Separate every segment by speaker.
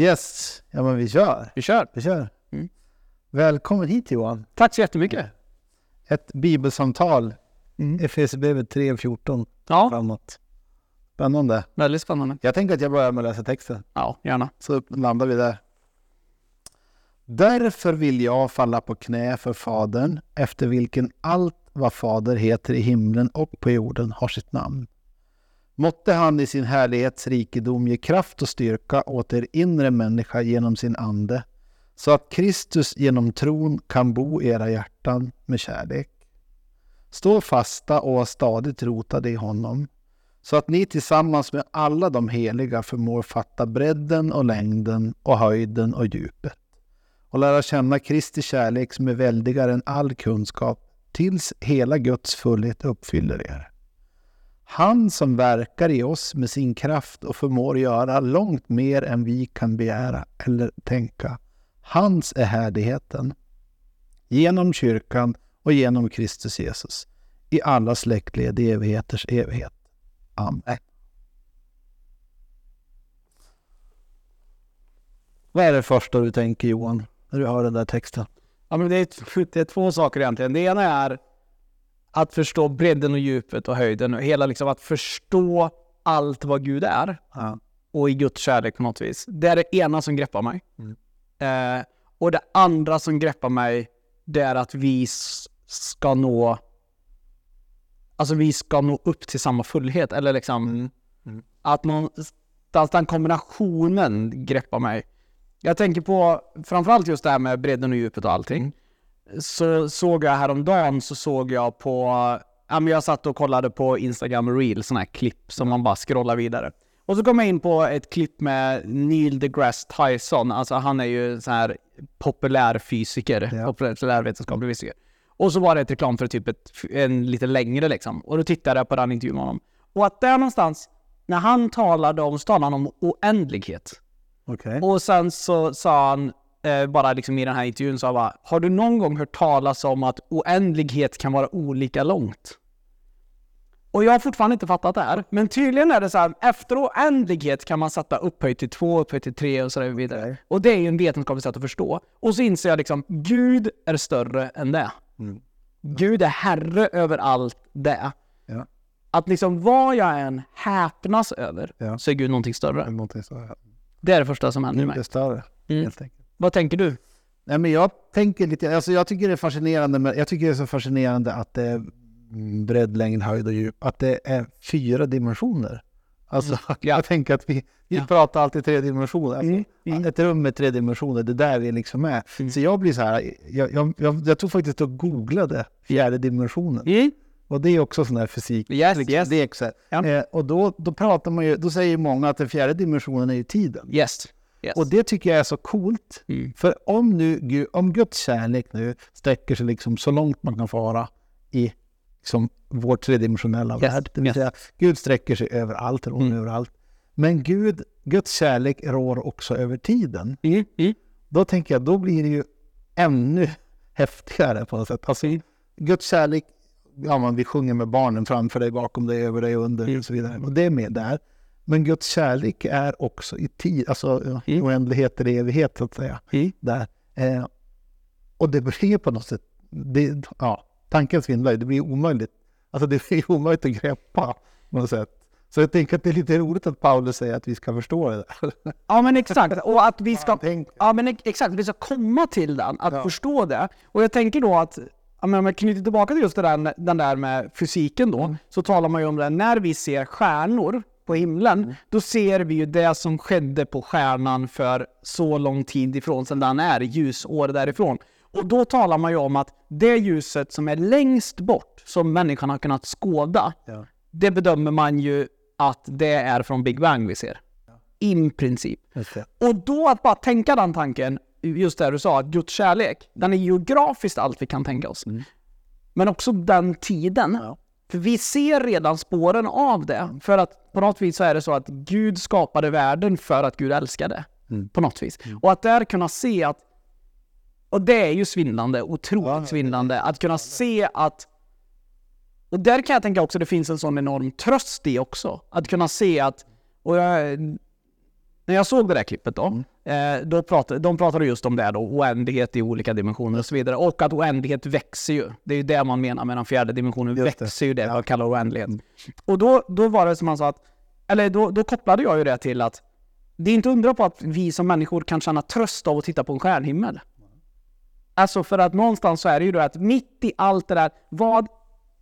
Speaker 1: Yes, ja men vi kör.
Speaker 2: Vi kör.
Speaker 1: Vi kör.
Speaker 2: Mm.
Speaker 1: Välkommen hit Johan.
Speaker 2: Tack så jättemycket.
Speaker 1: Ett bibelsamtal.
Speaker 2: Mm.
Speaker 1: Efesierbrevet 3.14
Speaker 2: Ja,
Speaker 1: framåt. Spännande.
Speaker 2: väldigt spännande.
Speaker 1: Jag tänker att jag börjar med att läsa texten.
Speaker 2: Ja, gärna.
Speaker 1: Så landar vi där. Därför vill jag falla på knä för Fadern, efter vilken allt vad Fader heter i himlen och på jorden har sitt namn. Måtte han i sin härlighets rikedom ge kraft och styrka åt er inre människa genom sin ande, så att Kristus genom tron kan bo i era hjärtan med kärlek. Stå fasta och var stadigt rotade i honom, så att ni tillsammans med alla de heliga förmår fatta bredden och längden och höjden och djupet och lära känna Kristi kärlek som är väldigare än all kunskap tills hela Guds fullhet uppfyller er. Han som verkar i oss med sin kraft och förmår göra långt mer än vi kan begära eller tänka. Hans är härligheten genom kyrkan och genom Kristus Jesus i alla släktled i evigheters evighet. Amen. Vad är det första du tänker Johan, när du hör den där texten?
Speaker 2: Ja, men det, är, det är två saker egentligen. Det ena är att förstå bredden och djupet och höjden. Och hela liksom att förstå allt vad Gud är.
Speaker 1: Ja.
Speaker 2: Och i Guds kärlek på något vis. Det är det ena som greppar mig.
Speaker 1: Mm.
Speaker 2: Eh, och det andra som greppar mig, det är att vi ska nå Alltså vi ska nå upp till samma fullhet. Eller liksom
Speaker 1: Mm. Mm.
Speaker 2: att någonstans den kombinationen greppar mig. Jag tänker på framförallt just det här med bredden och djupet och allting. Så såg jag häromdagen så såg jag på, ja men jag satt och kollade på Instagram Reels, sådana här klipp som man bara scrollar vidare. Och så kom jag in på ett klipp med Neil deGrasse Tyson, alltså han är ju så här populärfysiker,
Speaker 1: Ja.
Speaker 2: populärvetenskaplig fysiker. Och så var det ett reklam för typ ett, en lite längre liksom. Och då tittade jag på den intervjun med honom. Och att där någonstans, när han talade om, så talade han om oändlighet.
Speaker 1: Okej.
Speaker 2: Och sen så sa han, eh, bara liksom i den här intervjun, så han bara, har du någon gång hört talas om att oändlighet kan vara olika långt? Och jag har fortfarande inte fattat det här. Men tydligen är det så här, efter oändlighet kan man sätta upphöjt till två, upphöjt till tre och så vidare.
Speaker 1: Okej.
Speaker 2: Och det är ju en vetenskaplig sätt att förstå. Och så inser jag liksom, Gud är större än det.
Speaker 1: Mm.
Speaker 2: Gud är herre över allt det.
Speaker 1: Ja.
Speaker 2: Att liksom vad jag än häpnas över,
Speaker 1: Ja.
Speaker 2: så är Gud någonting större.
Speaker 1: Någonting här.
Speaker 2: Det är det första som händer med
Speaker 1: är
Speaker 2: mig.
Speaker 1: större,
Speaker 2: Mm.
Speaker 1: helt enkelt.
Speaker 2: Vad tänker du?
Speaker 1: Nej, men jag tänker lite, alltså jag tycker det är fascinerande, med, jag tycker det är så fascinerande att det är mm, bredd, längd, höjd och djup, att det är fyra dimensioner. Alltså,
Speaker 2: Ja.
Speaker 1: jag tänker att vi, vi
Speaker 2: Ja.
Speaker 1: pratar alltid tre dimensioner. Alltså,
Speaker 2: Mm, mm.
Speaker 1: Ett rum med tre dimensioner, det är där vi liksom är.
Speaker 2: Mm.
Speaker 1: Så jag blir så här, jag, jag, jag, jag tog faktiskt och googlade fjärde dimensionen.
Speaker 2: Mm.
Speaker 1: Och det är också sån här fysik.
Speaker 2: Yes,
Speaker 1: liksom,
Speaker 2: yes.
Speaker 1: Det är.
Speaker 2: Ja.
Speaker 1: Eh, och då, då pratar man ju, då säger många att den fjärde dimensionen är ju tiden.
Speaker 2: Yes. Yes.
Speaker 1: Och det tycker jag är så coolt.
Speaker 2: Mm.
Speaker 1: För om nu Gud, om Guds kärlek nu sträcker sig liksom så långt man kan fara i liksom vår tredimensionella
Speaker 2: Yes,
Speaker 1: värld. Det vill
Speaker 2: yes.
Speaker 1: säga, Gud sträcker sig överallt, rår
Speaker 2: Mm.
Speaker 1: överallt. Men Gud, Guds kärlek rår också över tiden.
Speaker 2: Mm. Mm.
Speaker 1: Då tänker jag, då blir det ju ännu häftigare på något sätt. Alltså,
Speaker 2: Mm.
Speaker 1: Guds kärlek, ja man, vi sjunger med barnen framför dig, bakom dig, över dig, under
Speaker 2: Mm.
Speaker 1: och så vidare. Och det är med där. Men Guds kärlek är också i tid, alltså
Speaker 2: Mm.
Speaker 1: oändlighet eller evighet så att säga.
Speaker 2: Mm.
Speaker 1: Där. Eh, och det blir på något sätt, det, ja, tanken svindlar det blir omöjligt. Alltså det blir omöjligt att greppa på något sätt. Så jag tänker att det är lite roligt att Paulus säger att vi ska förstå det där.
Speaker 2: Ja men exakt, och att vi ska, ja, men ex- exakt, vi ska komma till den, att
Speaker 1: Ja.
Speaker 2: förstå det. Och jag tänker då att, men om jag knyter tillbaka till just det där, den där med fysiken då, så talar man ju om det, när vi ser stjärnor på himlen, då ser vi ju det som skedde på stjärnan för så lång tid ifrån, sedan den är ljusår därifrån. Och då talar man ju om att det ljuset som är längst bort, som människan har kunnat skåda,
Speaker 1: Ja.
Speaker 2: det bedömer man ju att det är från Big Bang vi ser. I princip.
Speaker 1: Just det.
Speaker 2: Och då att bara tänka den tanken, just det du sa, att Guds kärlek, den är geografiskt allt vi kan tänka oss. Men också den tiden.
Speaker 1: Ja.
Speaker 2: För vi ser redan spåren av det. För att på något vis så är det så att Gud skapade världen för att Gud älskade.
Speaker 1: Mm.
Speaker 2: På något vis. Och att där kunna se att, och det är ju svindlande, otroligt
Speaker 1: Ja,
Speaker 2: svindlande, att kunna se att och där kan jag tänka också det finns en sån enorm tröst i också. Att kunna se att, och jag, när jag såg det där klippet då, eh, då pratade, de pratade just om det då, oändlighet i olika dimensioner och så vidare. Och att oändlighet växer ju. Det är ju det man menar med den fjärde dimensionen,
Speaker 1: Just det.
Speaker 2: växer ju det man kallar oändlighet. Och då, då var det som han sa att, eller då, då kopplade jag ju det till att det är inte undra på att vi som människor kan känna tröst av att titta på en stjärnhimmel. Alltså för att någonstans så är det ju då att mitt i allt det där, vad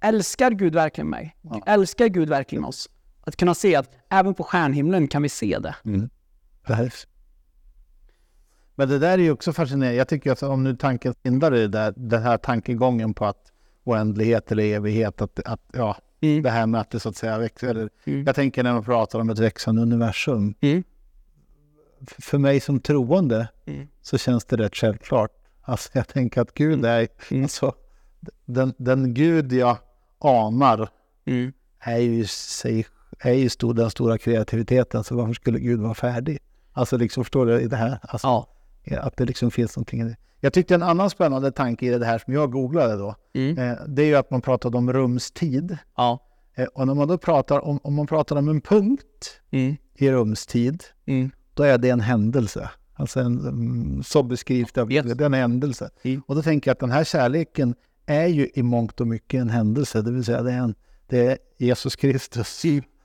Speaker 2: älskar Gud verkligen mig? Älskar Gud verkligen oss? Att kunna se att även på stjärnhimlen kan vi se det.
Speaker 1: Precis. Men det där är ju också fascinerande. Jag tycker att om nu tanken hindrar det där, den här tankegången på att oändlighet eller evighet, att, att ja,
Speaker 2: Mm.
Speaker 1: det här med att det så att säga växer. Eller,
Speaker 2: Mm.
Speaker 1: Jag tänker när man pratar om ett växande universum.
Speaker 2: Mm.
Speaker 1: För mig som troende
Speaker 2: Mm.
Speaker 1: så känns det rätt självklart. Alltså jag tänker att Gud är,
Speaker 2: Mm.
Speaker 1: alltså den, den Gud jag anar
Speaker 2: Mm.
Speaker 1: är ju, sig, är ju stor, den stora kreativiteten, så varför skulle Gud vara färdig? Alltså liksom, förstår du i det här? Alltså,
Speaker 2: Ja.
Speaker 1: Att det liksom finns någonting i det. Jag tyckte en annan spännande tanke i det här som jag googlade då,
Speaker 2: Mm.
Speaker 1: eh, det är ju att man pratade om rumstid.
Speaker 2: Ja.
Speaker 1: Eh, och när man då pratar om, om man pratar om en punkt
Speaker 2: Mm.
Speaker 1: i rumstid,
Speaker 2: Mm.
Speaker 1: då är det en händelse. Alltså en, mm, så beskrivs det,
Speaker 2: Yes.
Speaker 1: det är en händelse.
Speaker 2: Mm.
Speaker 1: Och då tänker jag att den här kärleken är ju i mångt och mycket en händelse, det vill säga det är, en, det är Jesus Kristus.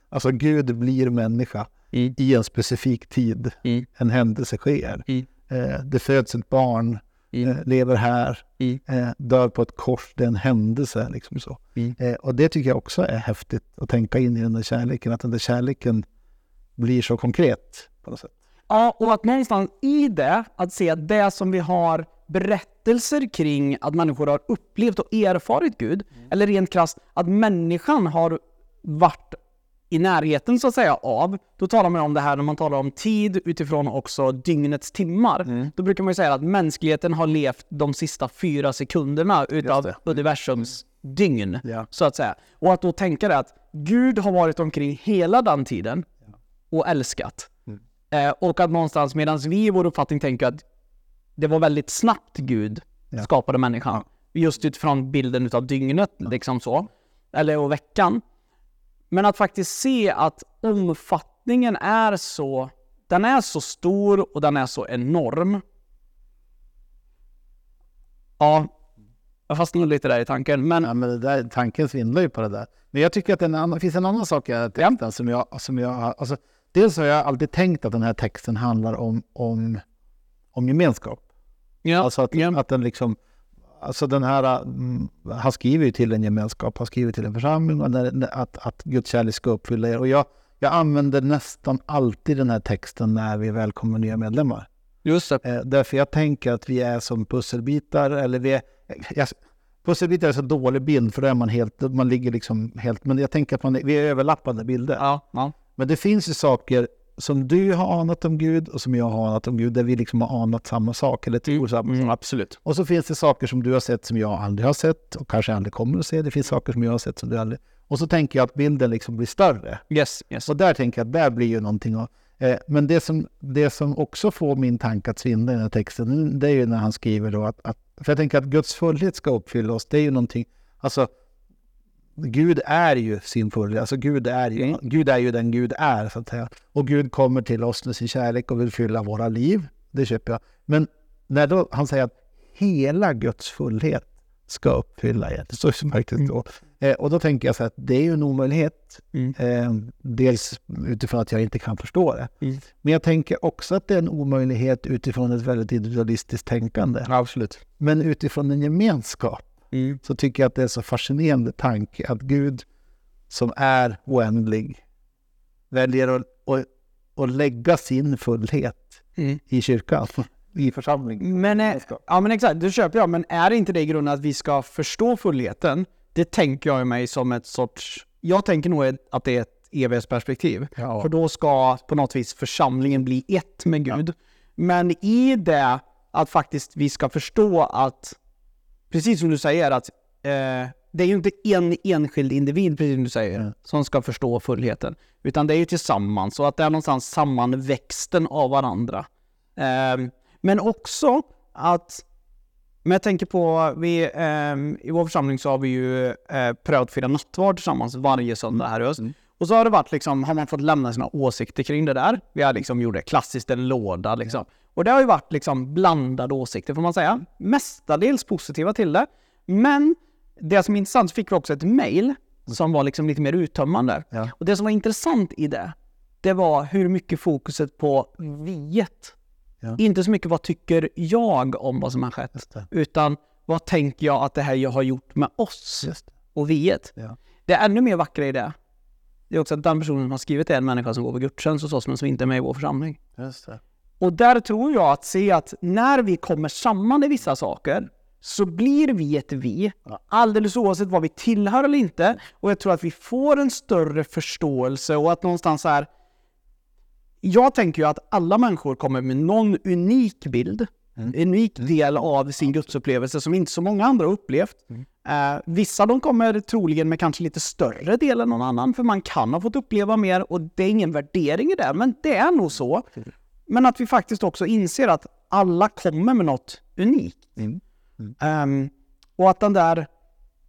Speaker 1: Alltså Gud blir människa
Speaker 2: Mm.
Speaker 1: i en specifik tid.
Speaker 2: Mm.
Speaker 1: En händelse sker.
Speaker 2: Mm.
Speaker 1: Eh, det föds ett barn,
Speaker 2: Mm.
Speaker 1: eh, lever här,
Speaker 2: Mm.
Speaker 1: eh, dör på ett kors. Det är en händelse. Liksom så.
Speaker 2: Mm.
Speaker 1: Eh, och det tycker jag också är häftigt att tänka in i den där kärleken. Att den där kärleken blir så konkret på något sätt.
Speaker 2: Ja, och att någonstans i det, att se att det som vi har berättelser kring att människor har upplevt och erfarit Gud, eller rent krasst att människan har varit i närheten så att säga av, då talar man om det här när man talar om tid utifrån också dygnets timmar. Då brukar man ju säga att mänskligheten har levt de sista fyra sekunderna utav
Speaker 1: det.
Speaker 2: universums dygn,
Speaker 1: Ja.
Speaker 2: så att säga. Och att då tänka det att Gud har varit omkring hela den tiden och älskat. Eh, och att någonstans medan vi i vår uppfattning tänker att det var väldigt snabbt Gud
Speaker 1: Ja.
Speaker 2: skapade människan. Just utifrån bilden utav dygnet, liksom så. Eller och veckan. Men att faktiskt se att omfattningen är så, den är så stor och den är så enorm. Ja, jag fastnade lite där i tanken. Men
Speaker 1: Ja, men det där, tanken svindlar ju på det där. Men jag tycker att det annan- finns en annan sak den här texten som jag... Som jag alltså, dels har jag alltid tänkt att den här texten handlar om, om, om gemenskap.
Speaker 2: ja,
Speaker 1: Alltså att,
Speaker 2: ja.
Speaker 1: att den liksom... Alltså den här, mm, han skriver ju till en gemenskap, han skriver till en församling och att, att Guds kärlek ska uppfylla er. Och jag, jag använder nästan alltid den här texten när vi välkomnar nya medlemmar.
Speaker 2: just det.
Speaker 1: Eh, därför jag tänker att vi är som pusselbitar, eller vi är... Jag, pusselbitar är så dålig bild, för då är man helt... Man ligger liksom helt... Men jag tänker att man, vi är överlappande bilder.
Speaker 2: Ja, ja.
Speaker 1: Men det finns ju saker som du har anat om Gud och som jag har anat om Gud, där vi liksom har anat samma sak, eller tror samma sak.
Speaker 2: Mm, absolut.
Speaker 1: Och så finns det saker som du har sett som jag aldrig har sett och kanske aldrig kommer att se. Det finns saker som jag har sett som du aldrig... Och så tänker jag att bilden liksom blir större.
Speaker 2: Yes, yes.
Speaker 1: Och där tänker jag att där blir ju någonting av... Eh, men det som, det som också får min tanke att svindla i den här texten, det är ju när han skriver då att, att... För jag tänker att Guds fullhet ska uppfylla oss, det är ju någonting... Alltså, Gud är ju sin fullhet, alltså Gud är ju, Gud är ju den Gud är, så att säga. Och Gud kommer till oss med sin kärlek och vill fylla våra liv, det köper jag. Men när då han säger att hela Guds fullhet ska uppfylla er, det står ju faktiskt då. Eh, och då tänker jag så att det är ju en omöjlighet.
Speaker 2: Mm.
Speaker 1: Eh, dels utifrån att jag inte kan förstå det.
Speaker 2: Mm.
Speaker 1: Men jag tänker också att det är en omöjlighet utifrån ett väldigt individualistiskt tänkande.
Speaker 2: Absolut.
Speaker 1: Men utifrån en gemenskap
Speaker 2: Mm.
Speaker 1: så tycker jag att det är så fascinerande tanke att Gud som är oändlig väljer att, att, att lägga sin fullhet
Speaker 2: Mm.
Speaker 1: i kyrkan, i församlingen.
Speaker 2: Men, eh, ja men exakt, det köper jag. Men är inte det i grunden att vi ska förstå fullheten? Det tänker jag mig som ett sorts... Jag tänker nog att det är ett evighetsperspektiv.
Speaker 1: Ja.
Speaker 2: För då ska på något vis församlingen bli ett med Gud. Men i det att faktiskt vi ska förstå att, precis som du säger, att eh, det är ju inte en enskild individ, precis som du säger,
Speaker 1: Mm.
Speaker 2: som ska förstå fullheten. Utan det är ju tillsammans, och att det är någonstans sammanväxten av varandra. Ehm, men också att, men jag tänker på, vi, ehm, i vår församling så har vi ju eh, prövat fira nattvard tillsammans varje söndag här i höst. Och Och så har det varit liksom, har man fått lämna sina åsikter kring det där. Vi har liksom gjort det klassiskt en låda liksom. Och det har ju varit liksom blandade åsikter får man säga. Mestadels positiva till det. Men det som är intressant så fick vi också ett mail som var liksom lite mer uttömmande.
Speaker 1: Ja.
Speaker 2: Och det som var intressant i det, det var hur mycket fokuset på viet.
Speaker 1: Ja.
Speaker 2: Inte så mycket vad tycker jag om vad som har skett, utan vad tänker jag att det här har gjort med oss och viet.
Speaker 1: Ja.
Speaker 2: Det är ännu mer vackra i det. Det är också att den personen som har skrivit det är en människa som går på gudstjänst hos oss men som inte är med i vår församling.
Speaker 1: Just det.
Speaker 2: Och där tror jag att se att när vi kommer samman i vissa saker så blir vi ett vi, alldeles oavsett vad vi tillhör eller inte. Och jag tror att vi får en större förståelse och att någonstans är... Jag tänker ju att alla människor kommer med någon unik bild, en unik del av sin gudsupplevelse som inte så många andra har upplevt. Eh, vissa de kommer troligen med kanske lite större del än någon annan, för man kan ha fått uppleva mer och det är ingen värdering i det, men det är nog så. Men att vi faktiskt också inser att alla kommer med något unikt.
Speaker 1: Mm.
Speaker 2: Ehm, och att den där,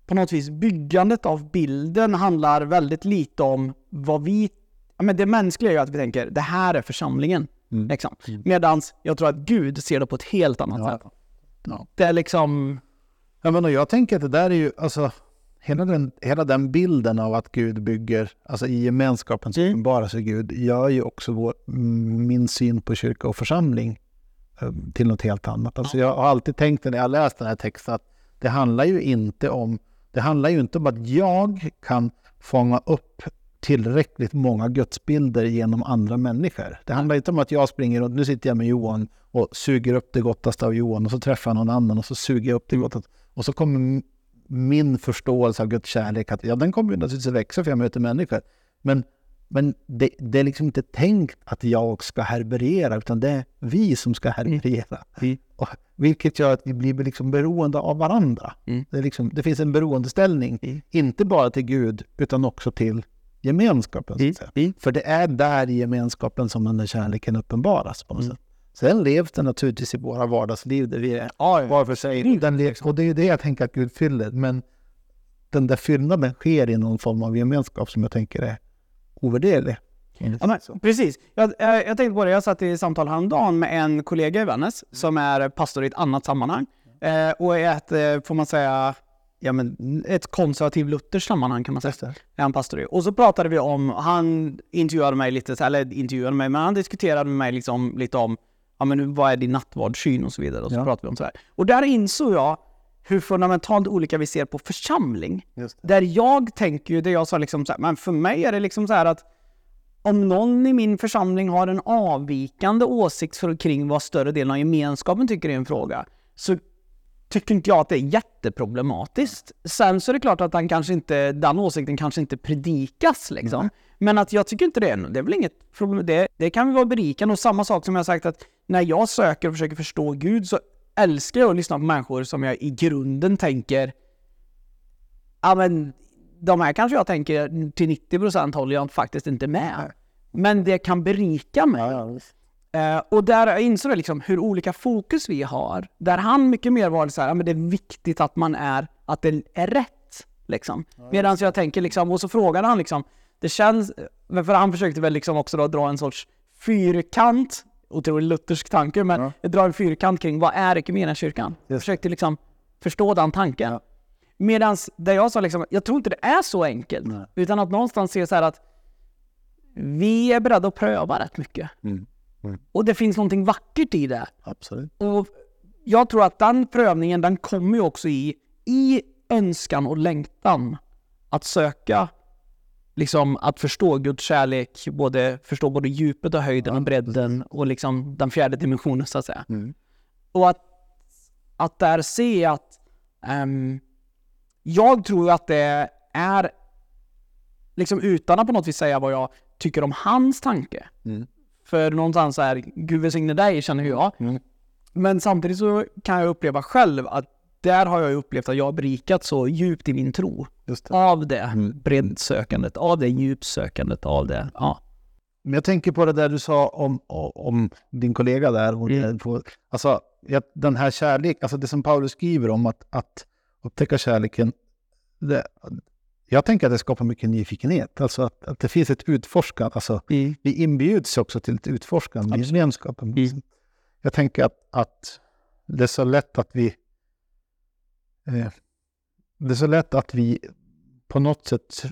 Speaker 2: på något vis, byggandet av bilden handlar väldigt lite om vad vi... Ja, men det mänskliga är ju att vi tänker, det här är församlingen.
Speaker 1: Mm.
Speaker 2: Liksom. Medan jag tror att Gud ser det på ett helt annat
Speaker 1: Ja.
Speaker 2: sätt. Det är liksom...
Speaker 1: Ja, men jag tänker att det där är ju, alltså, hela den, hela den bilden av att Gud bygger, alltså i gemenskapen som
Speaker 2: Mm.
Speaker 1: uppenbarar sig Gud, gör ju också vår, mm, min syn på kyrka och församling eh, till något helt annat. Alltså jag har alltid tänkt när jag läst den här texten att det handlar ju inte om, det handlar ju inte om att jag kan fånga upp tillräckligt många gudsbilder genom andra människor. Det handlar inte om att jag springer runt, nu sitter jag med Johan och suger upp det gottaste av Johan och så träffar jag någon annan och så suger jag upp det gottaste. Och så kommer min förståelse av Guds kärlek, att, ja den kommer ju naturligtvis växa för jag möter människor. Men, men det, det är liksom inte tänkt att jag ska härbärgera, utan det är vi som ska härbärgera.
Speaker 2: Mm.
Speaker 1: Och, vilket gör att vi blir liksom beroende av varandra.
Speaker 2: Mm.
Speaker 1: Det, liksom, det finns en beroendeställning,
Speaker 2: Mm.
Speaker 1: inte bara till Gud, utan också till gemenskapen. Att säga.
Speaker 2: Mm.
Speaker 1: För det är där i gemenskapen som den där kärleken uppenbaras på något
Speaker 2: Mm.
Speaker 1: sätt. Sen levs den naturligtvis i våra vardagsliv där vi är
Speaker 2: Ja,
Speaker 1: var för sig. Och, den levs, och det är det jag tänker att Gud fyller. Men den där fyllnaden sker i någon form av gemenskap som jag tänker är ovärderlig.
Speaker 2: Ja, men, precis. Jag, jag, jag tänkte på det, jag satt i samtal häromdagen med en kollega i Vännäs som är pastor i ett annat sammanhang. Eh, och i ett, eh, får man säga, ja, men, ett konservativ lutherskt sammanhang kan man säga. Är han pastor i. Och så pratade vi om, han intervjuade mig lite, eller intervjuade mig, men han diskuterade med mig liksom, lite om, ja men vad är din nattvardssyn och så vidare. Och så
Speaker 1: Ja.
Speaker 2: pratade vi om så här. Och där insåg jag hur fundamentalt olika vi ser på församling. Där jag tänker ju, det jag sa liksom så här, men för mig är det liksom så här att om någon i min församling har en avvikande åsikt för, kring vad större delen av gemenskapen tycker är en fråga, så tycker inte jag att det är jätteproblematiskt. Sen så är det klart att den, kanske inte, den åsikten kanske inte predikas liksom. Men att jag tycker inte det det är väl inget problem. Det, det kan vara berikande och samma sak som jag sagt att när jag söker och försöker förstå Gud så älskar jag att lyssna på människor som jag i grunden tänker ja men de här kanske jag tänker till 90% håller jag faktiskt inte med. Men det kan berika mig. Eh, och där jag insåg jag liksom hur olika fokus vi har. Där han mycket mer var så här, ja, men det är viktigt att man är, att det är rätt. Liksom. Medan jag tänker liksom, och så frågade han liksom, det känns, men för han försökte väl liksom också då dra en sorts fyrkant, otroligt luthersk tanke, men dra en fyrkant kring vad är kyrkan? Jag försökte liksom förstå den tanken.
Speaker 1: Ja.
Speaker 2: Medan det jag sa liksom, jag tror inte det är så enkelt.
Speaker 1: Nej.
Speaker 2: Utan att någonstans se så här att vi är beredda att pröva rätt mycket.
Speaker 1: Mm. Mm.
Speaker 2: Och det finns någonting vackert i det.
Speaker 1: Absolut.
Speaker 2: Och jag tror att den prövningen, den kommer ju också i, i önskan och längtan att söka, liksom att förstå Guds kärlek, både, förstå både djupet och höjden och bredden och liksom den fjärde dimensionen så att säga.
Speaker 1: Mm.
Speaker 2: Och att, att där se att ehm, jag tror att det är, liksom utan att på något vis säga vad jag tycker om hans tanke.
Speaker 1: Mm.
Speaker 2: För någonstans är Gud välsigne dig känner jag.
Speaker 1: Mm.
Speaker 2: Men samtidigt så kan jag uppleva själv att där har jag upplevt att jag har berikat så djupt i min tro.
Speaker 1: Just det.
Speaker 2: Av det
Speaker 1: Mm.
Speaker 2: breddsökandet, av det djupsökandet, av det. Ja.
Speaker 1: Men jag tänker på det där du sa om, om din kollega där. Och
Speaker 2: Mm.
Speaker 1: på, alltså, den här kärlek, alltså det som Paulus skriver om att, att upptäcka kärleken. Det, jag tänker att det skapar mycket nyfikenhet. Alltså att, att det finns ett utforskande. Alltså,
Speaker 2: Mm.
Speaker 1: vi inbjuds också till ett utforskande i
Speaker 2: Absolut.
Speaker 1: gemenskapen.
Speaker 2: Mm.
Speaker 1: Jag tänker att, att det är så lätt att vi... Eh, det är så lätt att vi på något sätt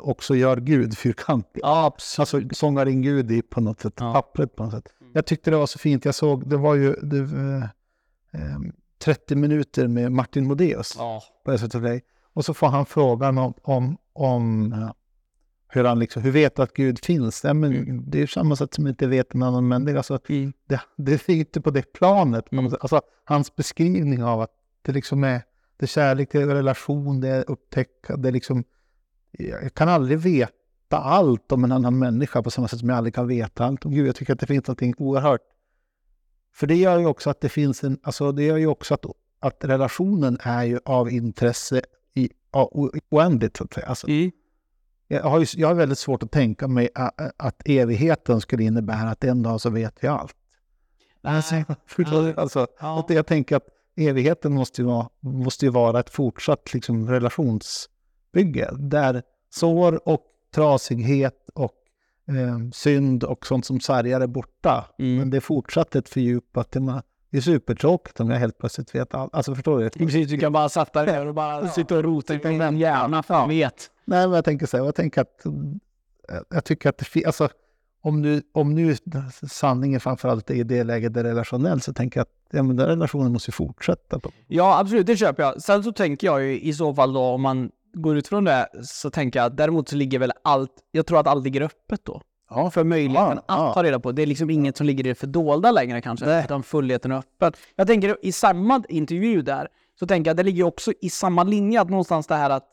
Speaker 1: också gör Gud fyrkantig.
Speaker 2: Ja, absolut.
Speaker 1: Alltså sångar in Gud i på något sätt,
Speaker 2: Ja.
Speaker 1: pappret på något sätt.
Speaker 2: Mm.
Speaker 1: Jag tyckte det var så fint. Jag såg, det var ju det, eh, eh, 30 minuter med Martin Modéus
Speaker 2: Ja.
Speaker 1: på SVT Play. Och så får han frågan om, om, om eh, hur han liksom, hur vet att Gud finns? Ja, men
Speaker 2: Mm.
Speaker 1: Det är ju samma sätt som inte vet en annan människa. Alltså,
Speaker 2: Mm.
Speaker 1: det, det är inte på det planet.
Speaker 2: Mm.
Speaker 1: Alltså, hans beskrivning av att det liksom är, det är kärlek, det är relation, det är upptäcka, det är liksom, jag kan aldrig veta allt om en annan människa på samma sätt som jag aldrig kan veta allt om Gud. Jag tycker att det finns någonting oerhört. För det gör ju också att det finns en, alltså det gör ju också att, att relationen är ju av intresse i, o- oändligt så att säga. Alltså,
Speaker 2: Mm.
Speaker 1: jag, har ju, jag har väldigt svårt att tänka mig att, att evigheten skulle innebära att en dag så vet vi allt. Alltså, förstår du? Alltså,
Speaker 2: Ja.
Speaker 1: att jag tänker att evigheten måste ju vara, måste ju vara ett fortsatt liksom, relationsbygge där sår och trasighet och eh, synd och sånt som sargar är borta.
Speaker 2: Mm.
Speaker 1: Men det är fortsatt ett fördjupat. Det är supertråkigt om jag helt plötsligt vet allt. Alltså förstår du?
Speaker 2: Precis, du kan bara sätta dig ner och bara sitta och rota i din hjärna för jag vet.
Speaker 1: Nej, men jag tänker så här, jag tänker att eh, jag tycker att det finns, alltså om nu, om nu sanningen framförallt är i det läget det är relationellt så tänker jag att ja, men den relationen måste ju fortsätta. På.
Speaker 2: Ja, absolut, det köper jag. Sen så tänker jag ju i så fall då, om man går ut från det, så tänker jag att däremot så ligger väl allt, jag tror att allt ligger öppet då.
Speaker 1: Ja,
Speaker 2: För möjligheten
Speaker 1: Ja,
Speaker 2: att ta reda på. Det är liksom inget som ligger i det fördolda längre kanske,
Speaker 1: Nej.
Speaker 2: utan fullheten är öppen. Jag tänker i samma intervju där, så tänker jag att det ligger också i samma linje, att någonstans det här att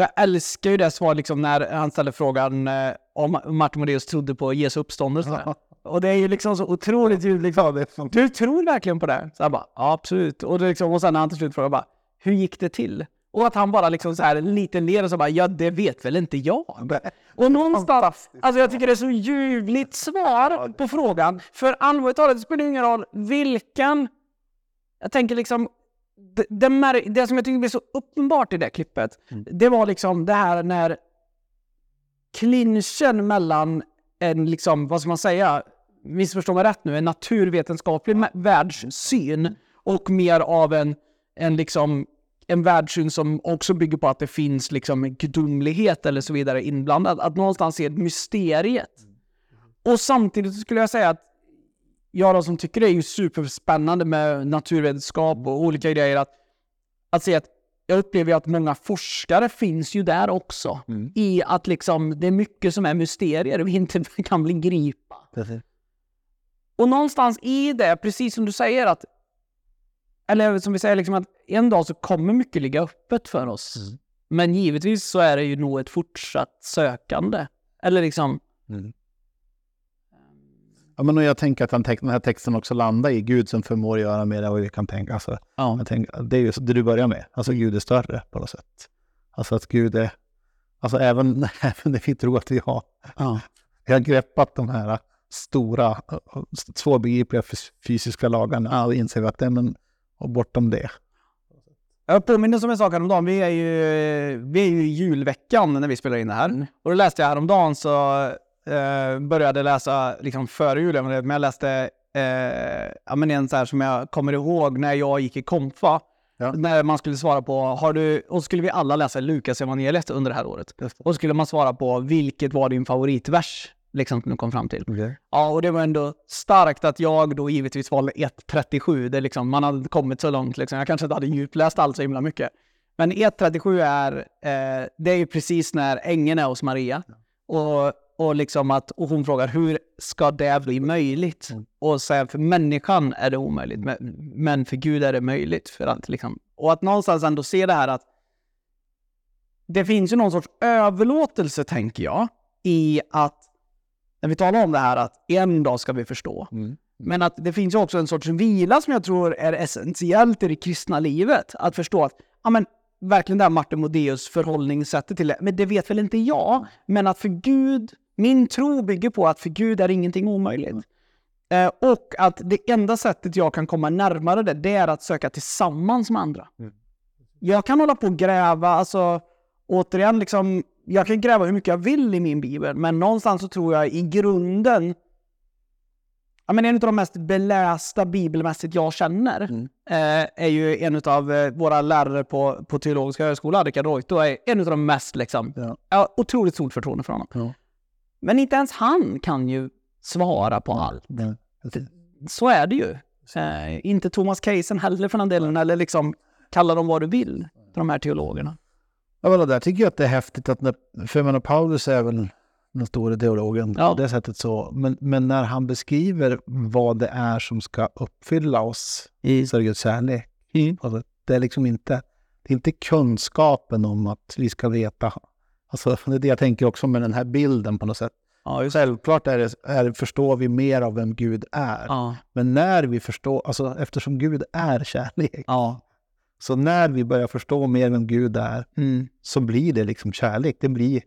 Speaker 2: jag älskar ju det svaret liksom när han ställer frågan eh, om Martin Moraeus trodde på Jesu uppståndelse.
Speaker 1: Ja.
Speaker 2: Och det är ju liksom så otroligt tydligt. Liksom.
Speaker 1: det är fan-
Speaker 2: Du tror verkligen på det? Så jag bara, ja absolut. Och, det liksom, och sen när han till slut frågar bara, hur gick det till? Och att han bara liksom så här lite ler och så bara, ja det vet väl inte jag. Och någonstans, alltså jag tycker det är så ljuvligt svar på frågan. För allvarligt talat, det spelar ingen roll vilken, jag tänker liksom, det, det, det som jag tycker blev så uppenbart i det klippet, det var liksom det här när clinchen mellan en, liksom, vad ska man säga, missförstå mig rätt nu, en naturvetenskaplig mä- världssyn och mer av en, en liksom en världssyn som också bygger på att det finns liksom en gudomlighet eller så vidare inblandad. Att någonstans se mysteriet. Och samtidigt skulle jag säga att jag då som tycker det är ju superspännande med naturvetenskap och olika grejer, att, att se att jag upplever att många forskare finns ju där också. I att liksom det är mycket som är mysterier vi inte kan bli gripa.
Speaker 1: Precis.
Speaker 2: Och någonstans i det, precis som du säger att eller som vi säger, liksom att en dag så kommer mycket ligga öppet för oss.
Speaker 1: Mm.
Speaker 2: Men givetvis så är det ju nog ett fortsatt sökande. Eller liksom,
Speaker 1: Ja, men jag tänker att han den här texten också landar i Gud som förmår göra mer än vad vi kan tänka. Alltså,
Speaker 2: ja.
Speaker 1: jag tänker, det är ju det du börjar med. Alltså Gud är större på något sätt. Alltså att Gud är... Alltså även, även när vi tror att vi har,
Speaker 2: ja.
Speaker 1: vi har greppat de här stora, svårbegripliga fys- fysiska lagarna och inser vi att det är men, och bortom det.
Speaker 2: Jag påminner om en sak häromdagen. Vi är ju, vi är ju i julveckan när vi spelar in det här. Och då läste jag häromdagen så eh, började läsa liksom före julen, men jag läste eh, ja, men en så här som jag kommer ihåg när jag gick i konfa.
Speaker 1: Ja.
Speaker 2: När man skulle svara på, har du, och så skulle vi alla läsa Lukas evangeliet under det här året.
Speaker 1: Det.
Speaker 2: Och så skulle man svara på, vilket var din favoritvers? Liksom som du kom fram till. Ja, och det var ändå starkt att jag då givetvis valde 1.37. Det är liksom, man hade kommit så långt liksom. Jag kanske inte hade djupläst allt så himla mycket. Men 1.37 är, eh, det är ju precis när ängeln är hos Maria. Och, och liksom att, och hon frågar, hur ska det bli möjligt? Och sen för människan är det omöjligt, men, men för Gud är det möjligt. För att liksom, och att någonstans ändå se det här att det finns ju någon sorts överlåtelse, tänker jag, i att när vi talar om det här att en dag ska vi förstå. Men att det finns ju också en sorts vila som jag tror är essentiellt i det kristna livet. Att förstå att, ja men verkligen det här Martin Modéus förhållningssättet till det, men det vet väl inte jag. Men att för Gud, min tro bygger på att för Gud är ingenting omöjligt. Eh, och att det enda sättet jag kan komma närmare det, det är att söka tillsammans med andra. Jag kan hålla på och gräva, alltså återigen, liksom, jag kan gräva hur mycket jag vill i min bibel, men någonstans så tror jag i grunden Ja, men en av de mest belästa bibelmässigt jag känner
Speaker 1: Mm.
Speaker 2: eh, är ju en av eh, våra lärare på, på teologiska högskolan, Rickard Reuto, är en av de mest liksom,
Speaker 1: Ja.
Speaker 2: otroligt stort förtroende för honom.
Speaker 1: Ja.
Speaker 2: Men inte ens han kan ju svara på allt. Så är det ju. Eh, inte Thomas Keisen heller för den delen, eller liksom kalla dem vad du vill, de här teologerna.
Speaker 1: Ja, men där tycker jag att det är häftigt att när, för menar, Paulus är väl den stora teologen
Speaker 2: Ja.
Speaker 1: på det sättet så, men, men när han beskriver vad det är som ska uppfylla oss
Speaker 2: I,
Speaker 1: så är det Guds kärlek.
Speaker 2: Mm.
Speaker 1: Alltså, det är liksom inte, det är inte kunskapen om att vi ska veta. Alltså, det är det jag tänker också med den här bilden på något sätt.
Speaker 2: ja,
Speaker 1: Självklart är det, är, förstår vi mer av vem Gud är.
Speaker 2: ja,
Speaker 1: Men när vi förstår, alltså eftersom Gud är kärlek,
Speaker 2: ja,
Speaker 1: så när vi börjar förstå mer vem Gud är,
Speaker 2: mm,
Speaker 1: så blir det liksom kärlek. Det blir,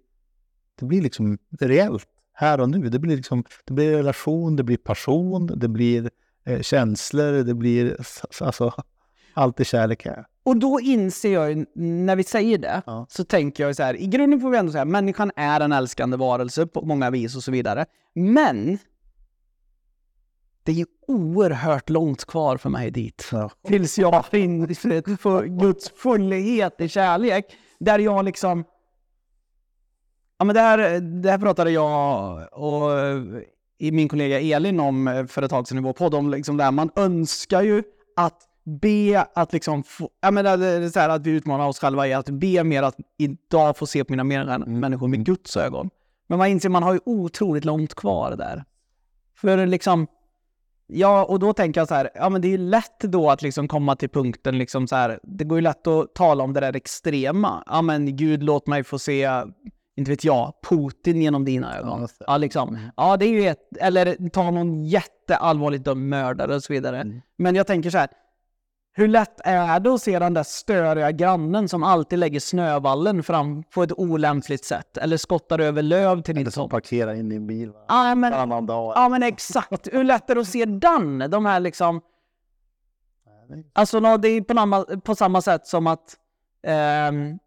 Speaker 1: det blir liksom reellt här och nu. Det blir, liksom, det blir relation, det blir passion, det blir eh, känslor, det blir alltså, allt det kärlek är.
Speaker 2: Och då inser jag, ju, när vi säger det,
Speaker 1: Ja.
Speaker 2: så tänker jag så här, i grunden får vi ändå säga att människan är en älskande varelse på många vis och så vidare. Men det är ju oerhört långt kvar för mig dit.
Speaker 1: Ja.
Speaker 2: Tills jag finner för Guds fullhet i kärlek. Där jag liksom... Ja men där, där pratade jag och eh, min kollega Elin om eh, för ett tag sedan i vår podd, om liksom där man önskar ju att be att liksom få, ja men det är så här att vi utmanar oss själva i att be mer att idag få se på mina medmänniskor med Guds ögon. Men man inser man har ju otroligt långt kvar där. För liksom, ja och då tänker jag så här, ja men det är ju lätt då att liksom komma till punkten liksom så här, det går ju lätt att tala om det där extrema. Ja men Gud låt mig få se, inte vet jag, Putin genom dina ögon.
Speaker 1: Ja,
Speaker 2: liksom. Ja, det är ju ett, eller ta någon jätteallvarligt dömd mördare och så vidare.
Speaker 1: Mm.
Speaker 2: Men jag tänker så här, hur lätt är det att se den där störiga grannen som alltid lägger snövallen fram på ett olämpligt sätt? Eller skottar över löv till
Speaker 1: Eller
Speaker 2: ditt
Speaker 1: som parkerar in i en bil?
Speaker 2: Ja, men,
Speaker 1: varannan dag.
Speaker 2: ja, men exakt. Hur lätt är det att se den? De här liksom... Alltså, det är på, samma, på samma sätt som att... ehm,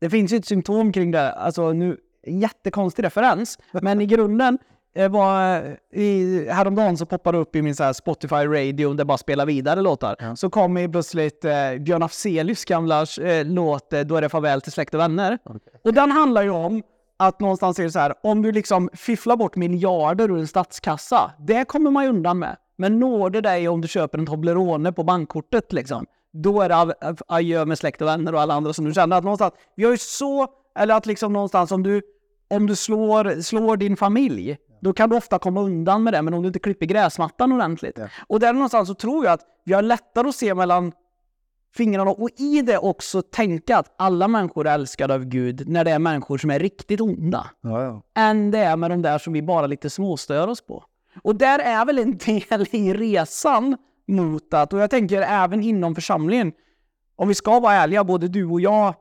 Speaker 2: det finns ju ett symptom kring det. Alltså, nu, jättekonstig referens. Men i grunden eh, var... I, häromdagen så poppade upp i min så Spotify radio där bara spelar vidare låtar.
Speaker 1: Ja.
Speaker 2: Så kom ju plötsligt eh, Björn Afzelius gamla eh, låt eh, Då är det farväl till släkt och vänner.
Speaker 1: Okej.
Speaker 2: Och den handlar ju om att någonstans är det så här, om du liksom fifflar bort miljarder ur en statskassa, det kommer man ju undan med. Men når det dig om du köper en Toblerone på bankkortet liksom, då är det adjö med släkt och vänner och alla andra som du känner att någonstans, vi har ju så, eller att liksom någonstans om du, om du slår, slår din familj, då kan du ofta komma undan med det, men om du inte klipper gräsmattan ordentligt.
Speaker 1: Ja.
Speaker 2: Och där någonstans så tror jag att vi har lättare att se mellan fingrarna och i det också tänka att alla människor är älskade av Gud när det är människor som är riktigt onda.
Speaker 1: Ja, ja.
Speaker 2: Än det är med de där som vi bara lite småstör oss på. Och där är väl en del i resan mot att, och jag tänker även inom församlingen, om vi ska vara ärliga, både du och jag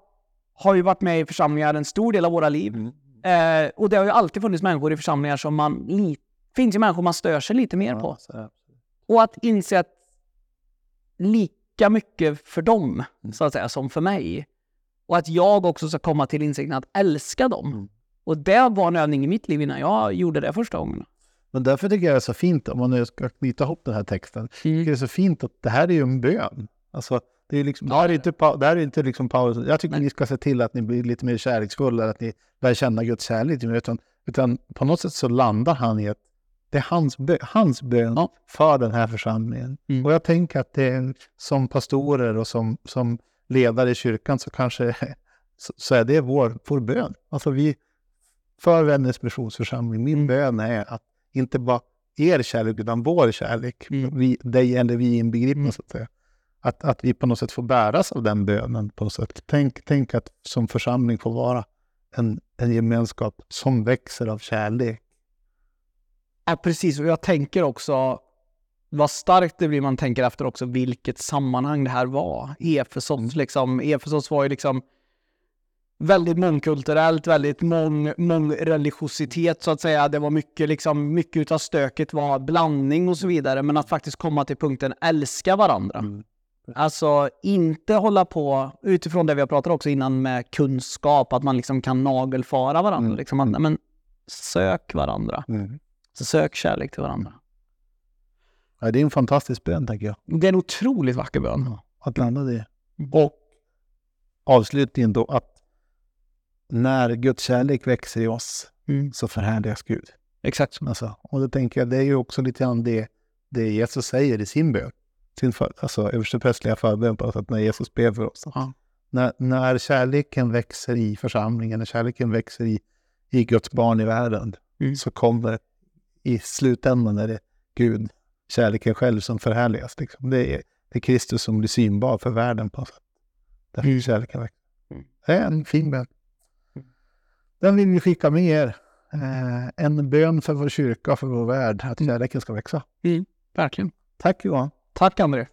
Speaker 2: har ju varit med i församlingar en stor del av våra liv.
Speaker 1: Mm.
Speaker 2: Eh, och det har ju alltid funnits människor i församlingar som man, finns ju människor man stör sig lite mer på. Och att inse att lika mycket för dem, så att säga, som för mig. Och att jag också ska komma till insikten att älska dem.
Speaker 1: Mm.
Speaker 2: Och det var en övning i mitt liv innan jag gjorde det första gången.
Speaker 1: Men därför tycker jag det är så fint, om man nu ska knyta ihop den här texten,
Speaker 2: Mm.
Speaker 1: det är så fint att det här är ju en bön. Alltså, det är liksom, det här är inte, det här är inte liksom Paulus, jag tycker
Speaker 2: Nej.
Speaker 1: ni ska se till att ni blir lite mer kärleksfulla, att ni lär känna Guds kärlek. Utan, utan på något sätt så landar han i att det är hans, bö, hans bön
Speaker 2: Ja.
Speaker 1: för den här församlingen.
Speaker 2: Mm.
Speaker 1: Och jag tänker att det är, som pastorer och som, som ledare i kyrkan så kanske så, så är det vår, vår bön. Alltså vi, för Vännäs missionsförsamling, min
Speaker 2: Mm.
Speaker 1: bön är att inte bara er kärlek utan vår kärlek,
Speaker 2: Mm.
Speaker 1: vi, dig eller vi inbegripna
Speaker 2: Mm.
Speaker 1: så att säga. Att, att vi på något sätt får bäras av den bönen på något sätt. Tänk, tänk att som församling få vara en, en gemenskap som växer av kärlek.
Speaker 2: Ja, precis. Och jag tänker också vad starkt det blir man tänker efter också vilket sammanhang det här var. Efesos, liksom. Efesos var ju liksom väldigt mångkulturellt, väldigt mång, mångreligiositet så att säga. Det var mycket, liksom, mycket utav stöket var blandning och så vidare. Men att faktiskt komma till punkten älska varandra.
Speaker 1: Mm.
Speaker 2: Alltså inte hålla på, utifrån det vi har pratat också innan med kunskap, att man liksom kan nagelfara varandra.
Speaker 1: Mm.
Speaker 2: Liksom, att, men sök varandra.
Speaker 1: Mm.
Speaker 2: Så sök kärlek till varandra.
Speaker 1: Ja, det är en fantastisk bön, tänker jag.
Speaker 2: Det är en otroligt vacker bön.
Speaker 1: Att landa det. Och avslutningen då, att när Guds kärlek växer i oss
Speaker 2: Mm.
Speaker 1: så förhärligas Gud.
Speaker 2: Exakt så.
Speaker 1: Alltså, och då tänker jag, det är ju också lite grann det, det Jesus säger i sin bön. Sin för, alltså översteprästliga förbön på något sätt, när Jesus ber för oss.
Speaker 2: Ja.
Speaker 1: När, när kärleken växer i församlingen, när kärleken växer i, i Guds barn i världen,
Speaker 2: Mm.
Speaker 1: så kommer i slutändan är det Gud, kärleken själv, som förhärligas. Liksom. Det, är, det är Kristus som blir synbar för världen på något sätt. Därför
Speaker 2: Mm.
Speaker 1: kärleken växer.
Speaker 2: Mm.
Speaker 1: Det är en fin bön.
Speaker 2: Mm.
Speaker 1: Den vill vi skicka med er. Eh, en bön för vår kyrka och för vår värld, att kärleken ska växa.
Speaker 2: Verkligen.
Speaker 1: Tack Johan.
Speaker 2: Tack André.